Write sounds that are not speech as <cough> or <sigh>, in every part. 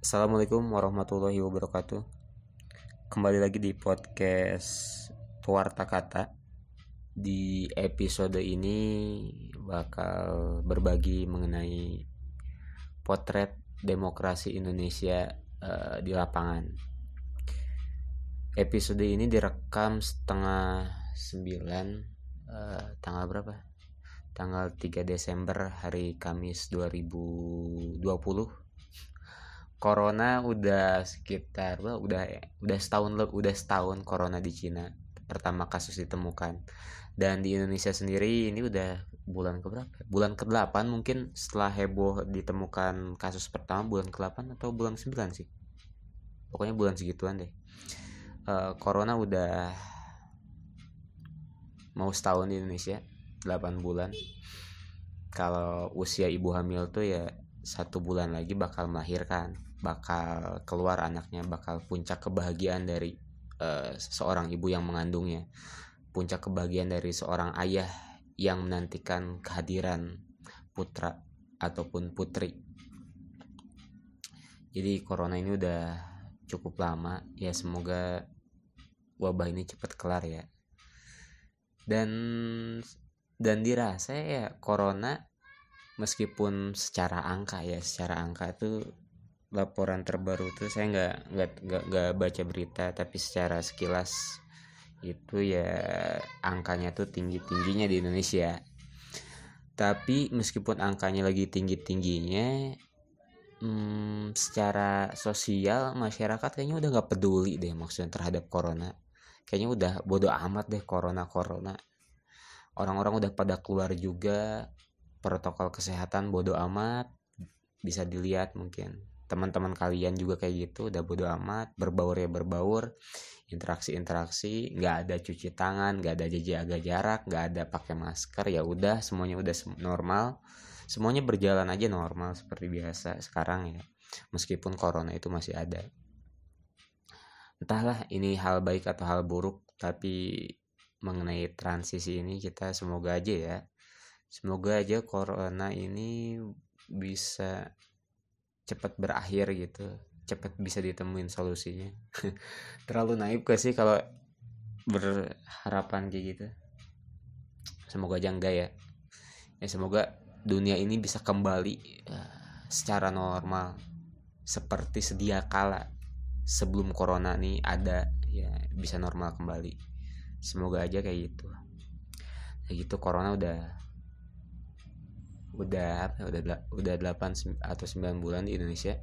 Assalamualaikum warahmatullahi wabarakatuh. Kembali lagi di podcast Tuarta Kata. Di episode ini bakal berbagi mengenai potret demokrasi Indonesia uh, di lapangan. Episode ini direkam setengah sembilan uh, tanggal berapa? Tanggal 3 Desember hari Kamis 2020 corona udah sekitar udah udah setahun udah setahun corona di Cina pertama kasus ditemukan. Dan di Indonesia sendiri ini udah bulan ke berapa bulan ke 8 mungkin setelah heboh ditemukan kasus pertama bulan ke 8 atau bulan 9 sih? Pokoknya bulan segituan deh. Uh, corona udah mau setahun di Indonesia 8 bulan. Kalau usia ibu hamil tuh ya satu bulan lagi bakal melahirkan bakal keluar anaknya bakal puncak kebahagiaan dari uh, seorang ibu yang mengandungnya. Puncak kebahagiaan dari seorang ayah yang menantikan kehadiran putra ataupun putri. Jadi corona ini udah cukup lama. Ya semoga wabah ini cepat kelar ya. Dan dan dirasa ya corona meskipun secara angka ya secara angka itu laporan terbaru tuh saya nggak nggak nggak baca berita tapi secara sekilas itu ya angkanya tuh tinggi tingginya di Indonesia. Tapi meskipun angkanya lagi tinggi tingginya hmm, secara sosial masyarakat kayaknya udah nggak peduli deh maksudnya terhadap corona. Kayaknya udah bodoh amat deh corona corona orang-orang udah pada keluar juga protokol kesehatan bodoh amat bisa dilihat mungkin teman-teman kalian juga kayak gitu udah bodo amat berbaur ya berbaur interaksi-interaksi nggak ada cuci tangan nggak ada jaga jarak nggak ada pakai masker ya udah semuanya udah normal. Semuanya berjalan aja normal seperti biasa sekarang ya meskipun corona itu masih ada. Entahlah ini hal baik atau hal buruk tapi mengenai transisi ini kita semoga aja ya semoga aja corona ini bisa cepat berakhir gitu cepat bisa ditemuin solusinya. <laughs> Terlalu naif gak sih kalau berharapan kayak gitu? Semoga aja enggak ya. Ya semoga dunia ini bisa kembali uh, secara normal. Seperti sedia kala sebelum corona nih ada ya bisa normal kembali. Semoga aja kayak gitu. Kayak gitu corona udah udah ya, udah udah 8 atau 9 bulan di Indonesia.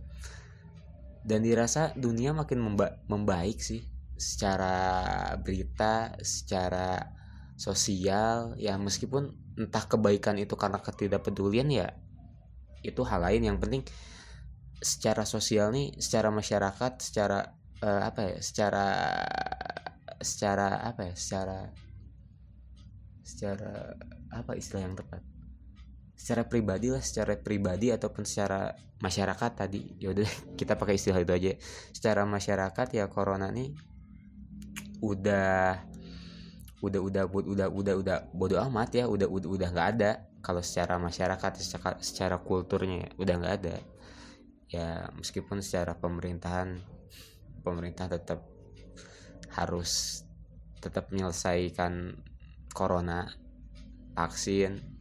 Dan dirasa dunia makin memba membaik sih. Secara berita secara sosial ya meskipun entah kebaikan itu karena ketidakpedulian ya itu hal lain. Yang penting secara sosial nih secara masyarakat secara uh, apa ya secara secara apa ya secara secara apa istilah yang tepat secara pribadi lah secara pribadi ataupun secara masyarakat tadi. Ya udah <laughs> kita pakai istilah itu aja. Secara masyarakat ya corona nih udah udah udah udah udah udah bodoh amat ya udah udah udah nggak ada. Kalau secara masyarakat secara, secara kulturnya ya, udah nggak ada. Ya meskipun secara pemerintahan pemerintah tetap harus tetap menyelesaikan corona vaksin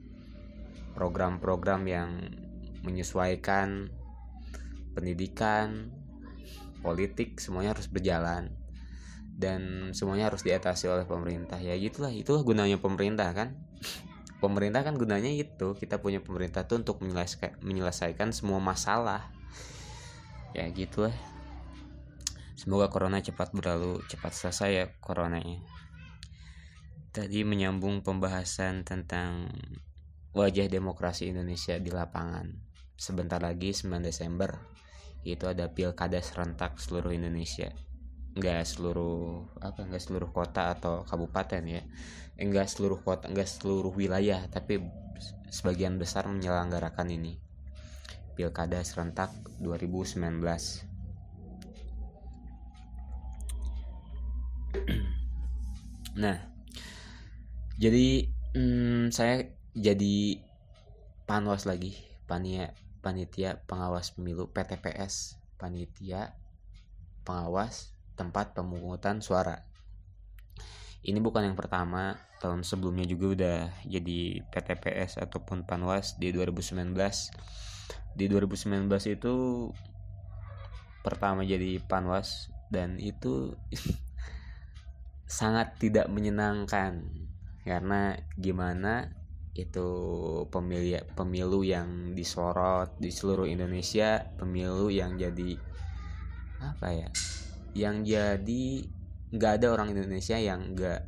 program-program yang menyesuaikan pendidikan, politik semuanya harus berjalan. Dan semuanya harus diatasi oleh pemerintah. Ya gitulah itulah gunanya pemerintah kan? <laughs> Pemerintah kan gunanya itu. Kita punya pemerintah tuh untuk menyelesaikan, semua masalah. Ya gitulah. Semoga corona cepat berlalu cepat selesai ya coronanya. Tadi menyambung pembahasan tentang wajah demokrasi Indonesia di lapangan. Sebentar lagi 9 Desember itu ada pilkada serentak seluruh Indonesia. Enggak seluruh apa enggak seluruh kota atau kabupaten ya. Enggak seluruh kota, enggak seluruh wilayah, tapi sebagian besar menyelenggarakan ini. Pilkada serentak 2019. <clears throat> nah, jadi hmm, saya jadi panwas lagi panitia panitia pengawas pemilu PTPS panitia pengawas tempat pemungutan suara. Ini bukan yang pertama tahun sebelumnya juga udah jadi PTPS ataupun Panwas di 2019 di 2019 itu pertama jadi Panwas dan itu <laughs> sangat tidak menyenangkan. Karena gimana itu pemilu pemilu yang disorot di seluruh Indonesia pemilu yang jadi apa ya yang jadi nggak ada orang Indonesia yang nggak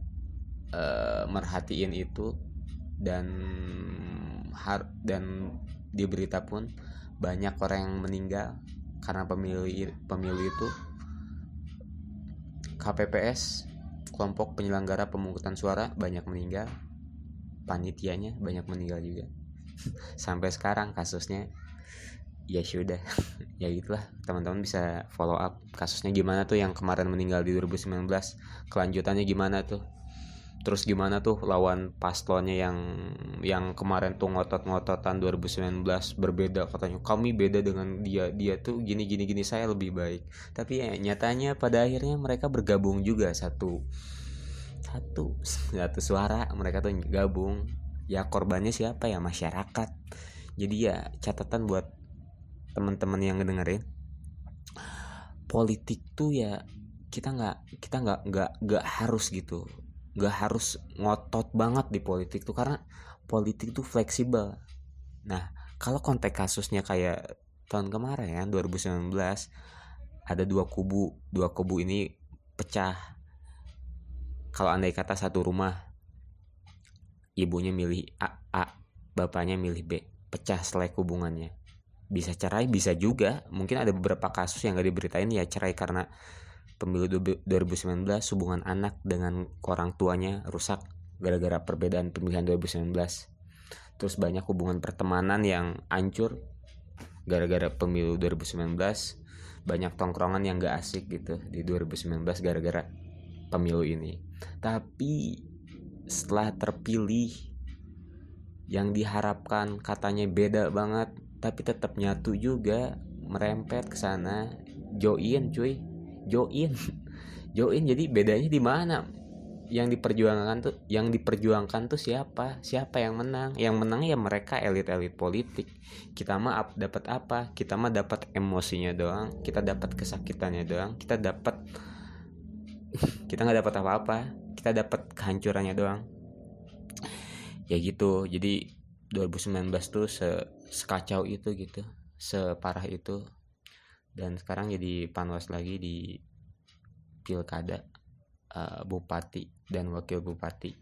uh, merhatiin itu dan har dan di berita pun banyak orang yang meninggal karena pemilu pemilu itu. KPPS kelompok penyelenggara pemungutan suara banyak meninggal panitianya banyak meninggal juga. <laughs> Sampai sekarang kasusnya ya sudah. <laughs> Ya gitulah teman-teman bisa follow up kasusnya gimana tuh yang kemarin meninggal di 2019 kelanjutannya gimana tuh? Terus gimana tuh lawan paslonnya yang yang kemarin tuh ngotot-ngototan 2019 berbeda? Katanya kami beda dengan dia dia tuh gini gini gini saya lebih baik. Tapi ya nyatanya pada akhirnya mereka bergabung juga satu satu. Satu suara mereka tuh gabung. Ya korbannya siapa ya? Masyarakat. Jadi ya catatan buat teman-teman yang ngedengerin. Politik tuh ya kita nggak kita nggak nggak nggak harus gitu. Nggak harus ngotot banget di politik tuh karena politik tuh fleksibel. Nah kalau konteks kasusnya kayak tahun kemarin ya 2019 ada dua kubu. Dua kubu ini pecah kalau andai kata satu rumah ibunya milih A, A bapaknya milih B pecah selek hubungannya. Bisa cerai bisa juga. Mungkin ada beberapa kasus yang gak diberitain ya cerai karena pemilu 2019 hubungan anak dengan orang tuanya rusak gara-gara perbedaan pemilihan 2019 terus banyak hubungan pertemanan yang hancur gara-gara pemilu 2019 banyak tongkrongan yang gak asik gitu di 2019 gara-gara pemilu ini. Tapi setelah terpilih yang diharapkan katanya beda banget tapi tetap nyatu juga merempet ke sana. Join cuy. Join <laughs> join jadi bedanya di mana? Yang diperjuangkan tuh yang diperjuangkan tuh siapa? Siapa yang menang? Yang menang ya mereka elit-elit politik. Kita mah dapat apa? Kita mah dapat emosinya doang kita dapat kesakitannya doang kita dapat kita nggak dapat apa-apa kita dapat kehancurannya doang. Ya gitu jadi 2019 tuh se sekacau itu gitu separah itu. Dan sekarang jadi panwas lagi di pilkada uh, bupati dan wakil bupati.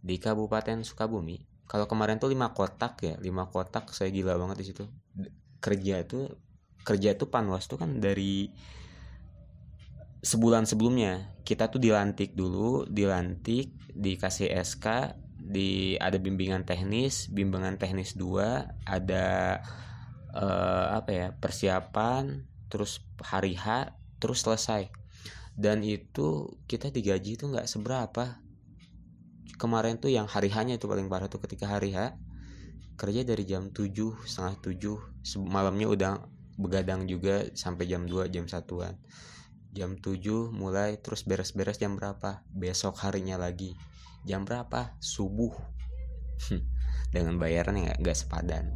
Di Kabupaten Sukabumi kalau kemarin tuh lima kotak ya lima kotak saya gila banget di situ. Kerja tuh kerja tuh panwas tuh kan dari sebulan sebelumnya kita tuh dilantik dulu dilantik dikasih SK di ada bimbingan teknis bimbingan teknis 2 ada uh, apa ya persiapan terus hari H terus selesai. Dan itu kita digaji itu nggak seberapa. Kemarin tuh yang hari hanya itu paling parah tuh ketika hari H kerja dari jam 7 setengah 7 malamnya udah begadang juga sampai jam 2 jam satuan jam 7 mulai terus beres-beres jam berapa? Besok harinya lagi. Jam berapa? Subuh. Dengan bayaran yang gak, sepadan.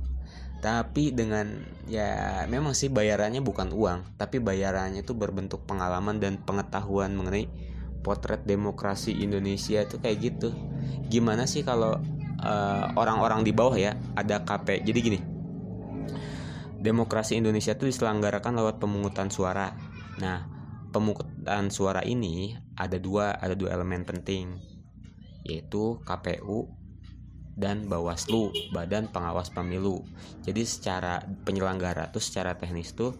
Tapi dengan ya memang sih bayarannya bukan uang tapi bayarannya itu berbentuk pengalaman dan pengetahuan mengenai potret demokrasi Indonesia itu kayak gitu. Gimana sih kalau uh, orang-orang di bawah ya ada KP jadi gini demokrasi Indonesia itu diselenggarakan lewat pemungutan suara. Nah pemungutan suara ini ada dua ada dua elemen penting yaitu KPU dan Bawaslu Badan Pengawas Pemilu. Jadi secara penyelenggara tuh secara teknis tuh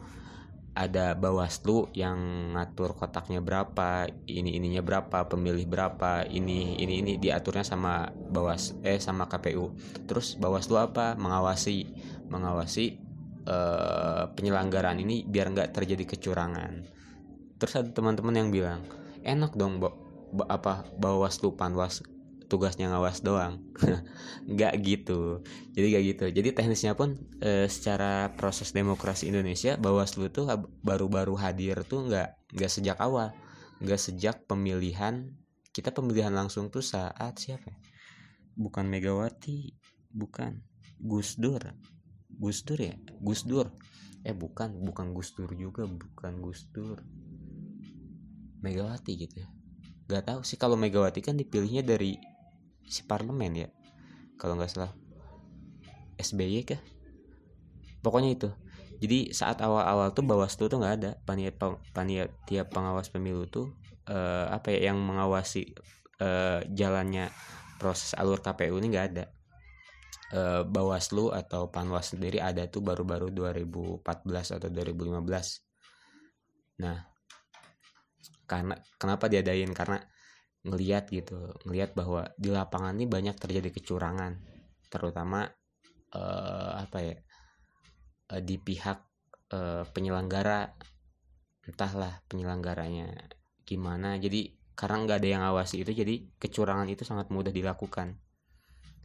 ada Bawaslu yang ngatur kotaknya berapa ini ininya berapa pemilih berapa ini ini ini diaturnya sama Bawas eh sama KPU terus Bawaslu apa? Mengawasi mengawasi eh, penyelenggaraan ini biar nggak terjadi kecurangan terus ada teman-teman yang bilang enak dong bo, bo, apa bawaslu panwas tugasnya ngawas doang. <laughs> Nggak gitu. Jadi nggak gitu. Jadi teknisnya pun e, secara proses demokrasi Indonesia Bawaslu tuh baru-baru hadir tuh nggak nggak sejak awal. Nggak sejak pemilihan kita pemilihan langsung tuh saat siapa ya? bukan Megawati bukan. Gus Dur. Gus Dur ya? Gus Dur. Eh bukan. Bukan Gus Dur juga. Bukan Gus Dur Megawati gitu ya. Gak tahu sih kalau Megawati kan dipilihnya dari si parlemen ya kalau nggak salah. SBY kah? Pokoknya itu. Jadi saat awal-awal tuh Bawaslu tuh nggak ada. Panitia panitia pengawas pemilu tuh uh, apa ya yang mengawasi uh, jalannya proses alur KPU ini nggak ada. Uh, Bawaslu atau Panwas sendiri ada tuh baru-baru 2014 atau 2015 nah karena kenapa diadain? Karena ngeliat gitu ngeliat bahwa di lapangan ini banyak terjadi kecurangan terutama uh, apa ya uh, di pihak uh, penyelenggara entahlah penyelenggaranya gimana. Jadi karena nggak ada yang awasi itu jadi kecurangan itu sangat mudah dilakukan.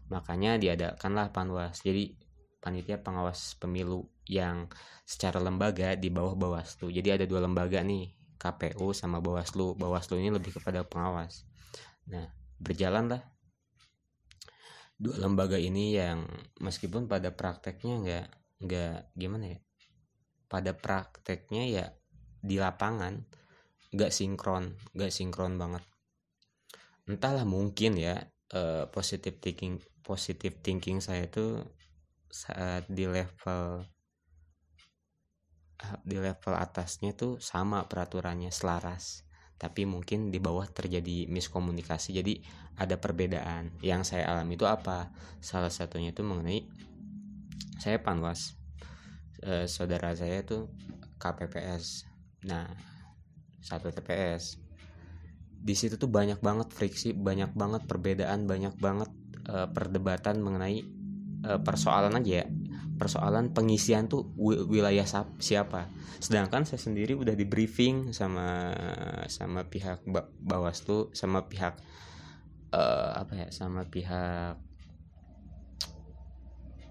Makanya diadakanlah panwas. Jadi panitia pengawas pemilu yang secara lembaga di bawah Bawaslu. Jadi ada dua lembaga nih KPU sama Bawaslu. Bawaslu ini lebih kepada pengawas. Nah, berjalanlah dua lembaga ini yang meskipun pada prakteknya nggak nggak gimana ya pada prakteknya ya di lapangan nggak sinkron nggak sinkron banget entahlah mungkin ya uh, positive thinking positive thinking saya itu saat di level di level atasnya tuh sama peraturannya selaras. Tapi mungkin di bawah terjadi miskomunikasi. Jadi ada perbedaan. Yang saya alami itu apa? Salah satunya itu mengenai saya panwas. E, saudara saya itu KPPS nah satu TPS di situ tuh banyak banget friksi banyak banget perbedaan banyak banget e, perdebatan mengenai e, persoalan aja. ya persoalan pengisian tuh wilayah siapa. Sedangkan saya sendiri udah di briefing sama sama pihak Bawaslu sama pihak uh, apa ya sama pihak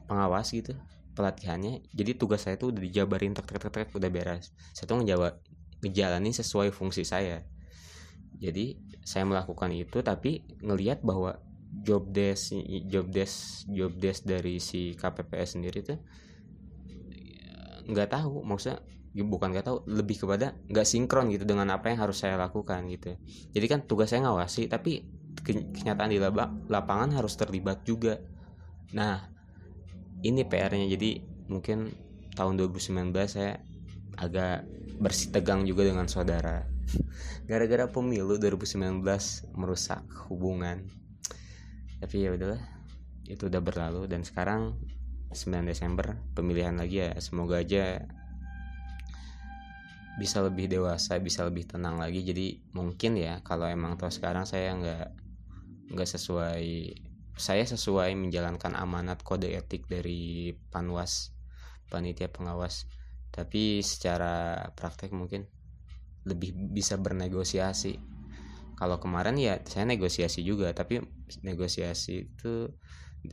pengawas gitu pelatihannya. Jadi tugas saya tuh udah dijabarin tek tek tek, udah beres. Saya tuh ngejawab ngejalanin sesuai fungsi saya. Jadi saya melakukan itu tapi ngelihat bahwa job desk job desk job desk dari si KPPS sendiri tuh nggak tahu maksudnya bukan nggak tahu lebih kepada nggak sinkron gitu dengan apa yang harus saya lakukan gitu. Jadi kan tugas saya ngawasi tapi kenyataan di lapangan harus terlibat juga. Nah ini PR-nya jadi mungkin tahun 2019 saya agak bersih tegang juga dengan saudara. <laughs> Gara-gara pemilu 2019 merusak hubungan tapi ya udahlah itu udah berlalu dan sekarang 9 Desember pemilihan lagi ya semoga aja bisa lebih dewasa bisa lebih tenang lagi. Jadi mungkin ya kalau emang tuh sekarang saya nggak nggak sesuai saya sesuai menjalankan amanat kode etik dari panwas panitia pengawas. Tapi secara praktek mungkin lebih bisa bernegosiasi kalau kemarin ya saya negosiasi juga tapi negosiasi itu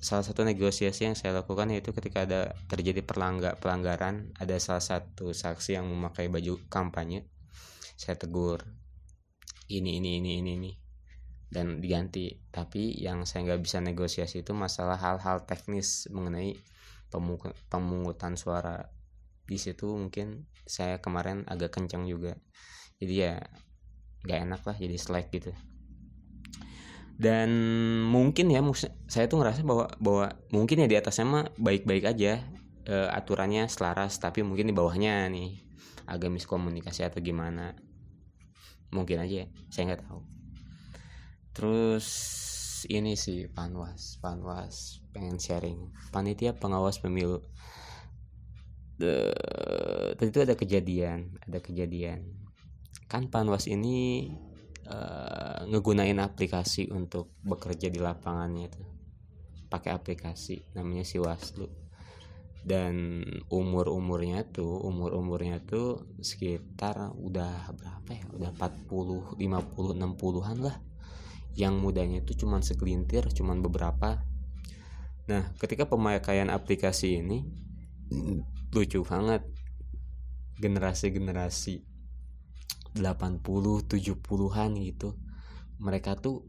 salah satu negosiasi yang saya lakukan yaitu ketika ada terjadi perlangga pelanggaran ada salah satu saksi yang memakai baju kampanye saya tegur ini ini ini ini ini dan diganti. Tapi yang saya nggak bisa negosiasi itu masalah hal-hal teknis mengenai pemungutan suara. Di situ mungkin saya kemarin agak kencang juga. Jadi ya gak enak lah jadi slack gitu. Dan mungkin ya saya tuh ngerasa bahwa bahwa mungkin ya di atasnya mah baik-baik aja e, aturannya selaras tapi mungkin di bawahnya nih agak miskomunikasi atau gimana. Mungkin aja ya, saya nggak tahu. Terus ini sih panwas panwas pengen sharing. Panitia pengawas pemilu. Tadi itu ada kejadian ada kejadian kan Panwas ini uh, ngegunain aplikasi untuk bekerja di lapangannya itu. Pakai aplikasi namanya Siwaslu. Dan umur umurnya tuh umur umurnya tuh sekitar udah berapa ya? Udah 40 50 60-an lah. Yang mudanya itu cuman segelintir cuman beberapa. Nah ketika pemakaian aplikasi ini lucu banget. Generasi-generasi 80 70-an gitu. Mereka tuh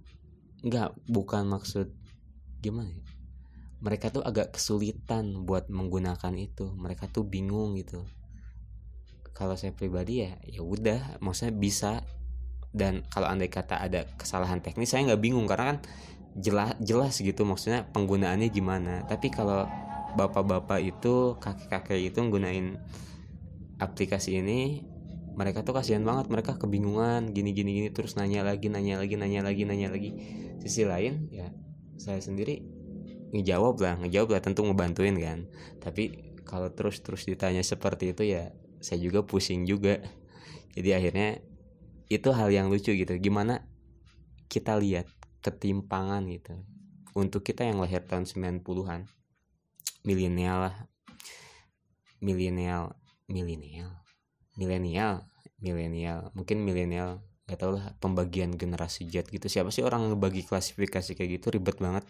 nggak bukan maksud gimana ya? Mereka tuh agak kesulitan buat menggunakan itu. Mereka tuh bingung gitu. Kalau saya pribadi ya ya udah maksudnya bisa. Dan kalau andai kata ada kesalahan teknis saya nggak bingung karena kan jelas jelas gitu maksudnya penggunaannya gimana. Tapi kalau bapak-bapak itu kakek-kakek itu menggunakan aplikasi ini mereka tuh kasihan banget mereka kebingungan gini gini gini terus nanya lagi nanya lagi nanya lagi nanya lagi. Sisi lain ya saya sendiri ngejawab lah ngejawab lah tentu ngebantuin kan. Tapi kalau terus terus ditanya seperti itu ya saya juga pusing juga. Jadi akhirnya itu hal yang lucu gitu. Gimana kita lihat ketimpangan gitu. Untuk kita yang lahir tahun 90-an milenial lah. Milenial milenial milenial milenial. Mungkin milenial gak tau lah pembagian generasi Z gitu. Siapa sih orang ngebagi klasifikasi kayak gitu? Ribet banget.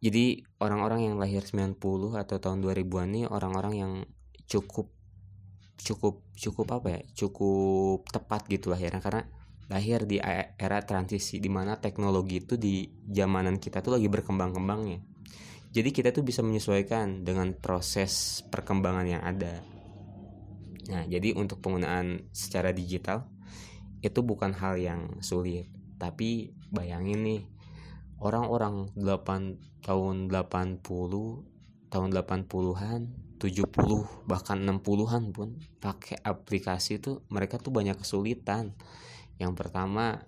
Jadi orang-orang yang lahir 90 atau tahun 2000-an nih orang-orang yang cukup cukup cukup apa ya? Cukup tepat gitu lahirnya. Karena lahir di era transisi di mana teknologi itu di zamanan kita tuh lagi berkembang-kembangnya. Jadi kita tuh bisa menyesuaikan dengan proses perkembangan yang ada Nah, jadi untuk penggunaan secara digital itu bukan hal yang sulit. Tapi bayangin nih, orang-orang 8 tahun 80, tahun 80-an, 70 bahkan 60-an pun pakai aplikasi itu mereka tuh banyak kesulitan. Yang pertama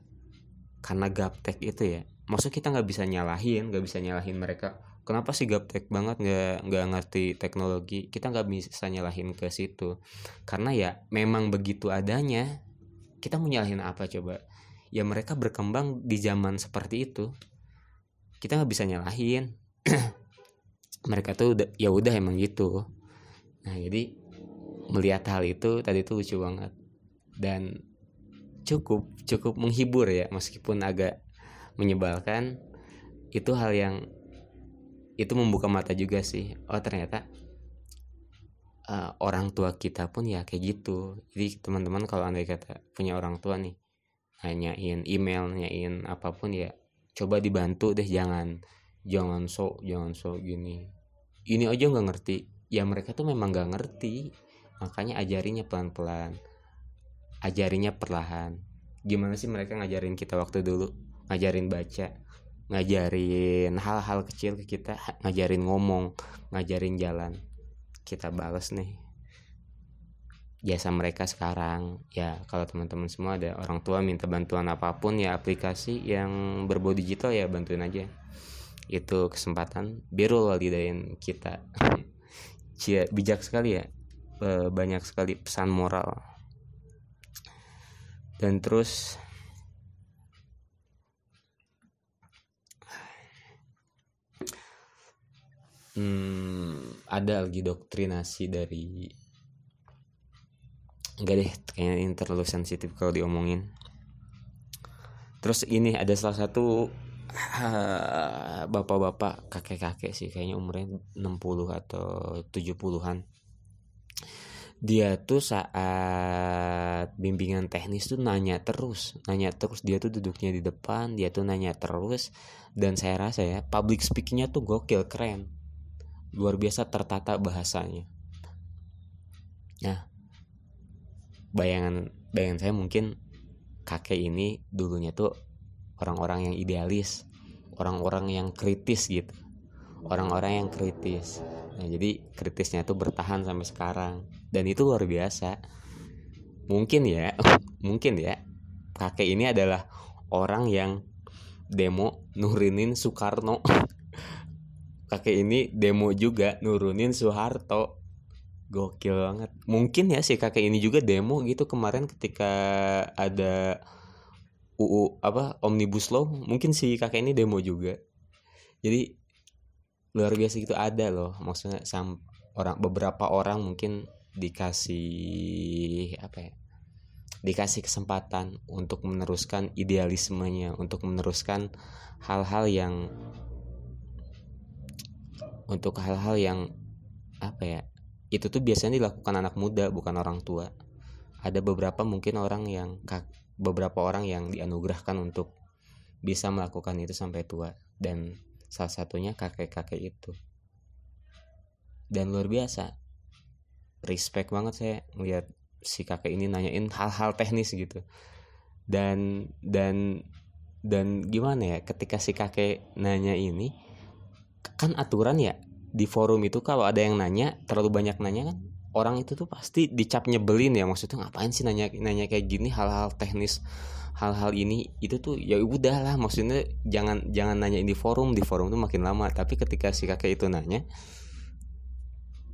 karena gaptek itu ya. Maksud kita nggak bisa nyalahin, nggak bisa nyalahin mereka kenapa sih gaptek banget nggak nggak ngerti teknologi? Kita nggak bisa nyalahin ke situ. Karena ya memang begitu adanya kita mau nyalahin apa coba? Ya mereka berkembang di zaman seperti itu. Kita nggak bisa nyalahin. <clears throat> Mereka tuh udah, ya udah emang gitu. Nah jadi melihat hal itu tadi tuh lucu banget. Dan cukup cukup menghibur ya meskipun agak menyebalkan itu hal yang itu membuka mata juga sih. Oh ternyata uh, orang tua kita pun ya kayak gitu. Jadi teman-teman kalau anda kata punya orang tua nih nanyain email nanyain apa pun ya coba dibantu deh jangan jangan sok jangan sok gini. Ini aja nggak ngerti. Ya mereka tuh memang nggak ngerti. Makanya ajarinya pelan-pelan. Ajarinya perlahan. Gimana sih mereka ngajarin kita waktu dulu? Ngajarin baca ngajarin hal-hal kecil ke kita ngajarin ngomong ngajarin jalan. Kita balas nih. Jasa mereka sekarang ya kalau teman-teman semua ada orang tua minta bantuan apa pun ya aplikasi yang berbau digital ya bantuin aja. Itu kesempatan birul walidain kita. <laughs> Cia, bijak sekali ya. E, banyak sekali pesan moral. Dan terus hmm, ada lagi doktrinasi dari enggak deh kayaknya ini terlalu sensitif kalau diomongin. Terus ini ada salah satu <laughs> bapak-bapak kakek-kakek sih kayaknya umurnya 60 atau 70-an dia tuh saat bimbingan teknis tuh nanya terus nanya terus. Dia tuh duduknya di depan dia tuh nanya terus. Dan saya rasa ya public speakingnya tuh gokil keren luar biasa tertata bahasanya. Nah bayangan bayangan saya mungkin kakek ini dulunya tuh orang-orang yang idealis orang-orang yang kritis gitu. Orang-orang yang kritis. Nah jadi kritisnya tuh bertahan sampai sekarang. Dan itu luar biasa. Mungkin ya <laughs> mungkin ya kakek ini adalah orang yang demo nurinin Soekarno <laughs> kakek ini demo juga nurunin Soeharto. Gokil banget. Mungkin ya si kakek ini juga demo gitu kemarin ketika ada UU apa omnibus law. Mungkin si kakek ini demo juga. Jadi luar biasa gitu ada loh. Maksudnya sam orang beberapa orang mungkin dikasih apa ya dikasih kesempatan untuk meneruskan idealismenya untuk meneruskan hal-hal yang untuk hal-hal yang apa ya itu tuh biasanya dilakukan anak muda bukan orang tua. Ada beberapa mungkin orang yang beberapa orang yang dianugerahkan untuk bisa melakukan itu sampai tua dan salah satunya kakek-kakek itu. Dan luar biasa respect banget saya melihat si kakek ini nanyain hal-hal teknis gitu. Dan dan dan gimana ya ketika si kakek nanya ini kan aturan ya di forum itu kalau ada yang nanya terlalu banyak nanya kan orang itu tuh pasti dicap nyebelin ya maksudnya ngapain sih nanya nanya kayak gini hal-hal teknis hal-hal ini itu tuh ya udah lah maksudnya jangan jangan nanya di forum di forum tuh makin lama. Tapi ketika si kakek itu nanya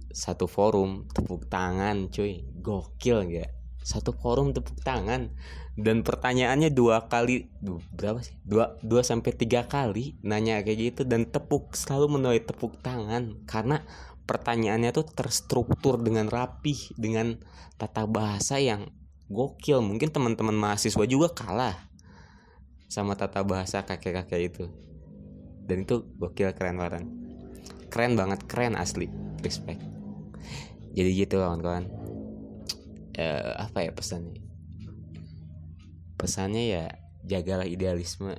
satu forum tepuk tangan cuy gokil gak satu forum tepuk tangan. Dan pertanyaannya dua kali berapa sih? Dua dua sampai tiga kali nanya kayak gitu dan tepuk selalu menuai tepuk tangan. Karena pertanyaannya tuh terstruktur dengan rapih dengan tata bahasa yang gokil. Mungkin teman-teman mahasiswa juga kalah sama tata bahasa kakek-kakek itu. Dan itu gokil keren banget. Keren banget keren asli. Respect. Jadi gitu kawan-kawan uh, apa ya pesannya? Pesannya ya jagalah idealisme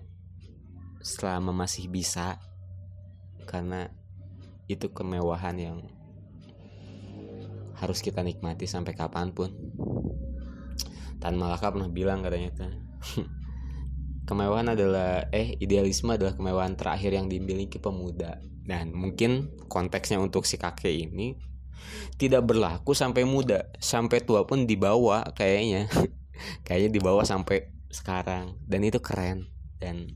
selama masih bisa karena itu kemewahan yang harus kita nikmati sampai kapan pun. Tan Malaka pernah bilang katanya tuh <laughs> kemewahan adalah eh idealisme adalah kemewahan terakhir yang dimiliki pemuda. Dan mungkin konteksnya untuk si kakek ini tidak berlaku sampai muda. Sampai tua pun dibawa kayaknya. <laughs> Kayaknya dibawa sampai sekarang. Dan itu keren. Dan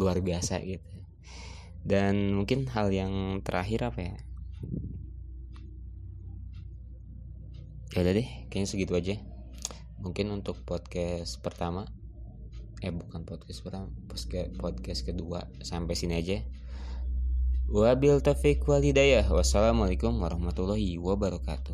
luar biasa gitu. Dan mungkin hal yang terakhir apa ya? Ya udah deh kayaknya segitu aja. Mungkin untuk podcast pertama. Eh bukan podcast pertama podcast kedua. Sampai sini aja Wabil taufik walidayah. Wassalamualaikum warahmatullahi wabarakatuh.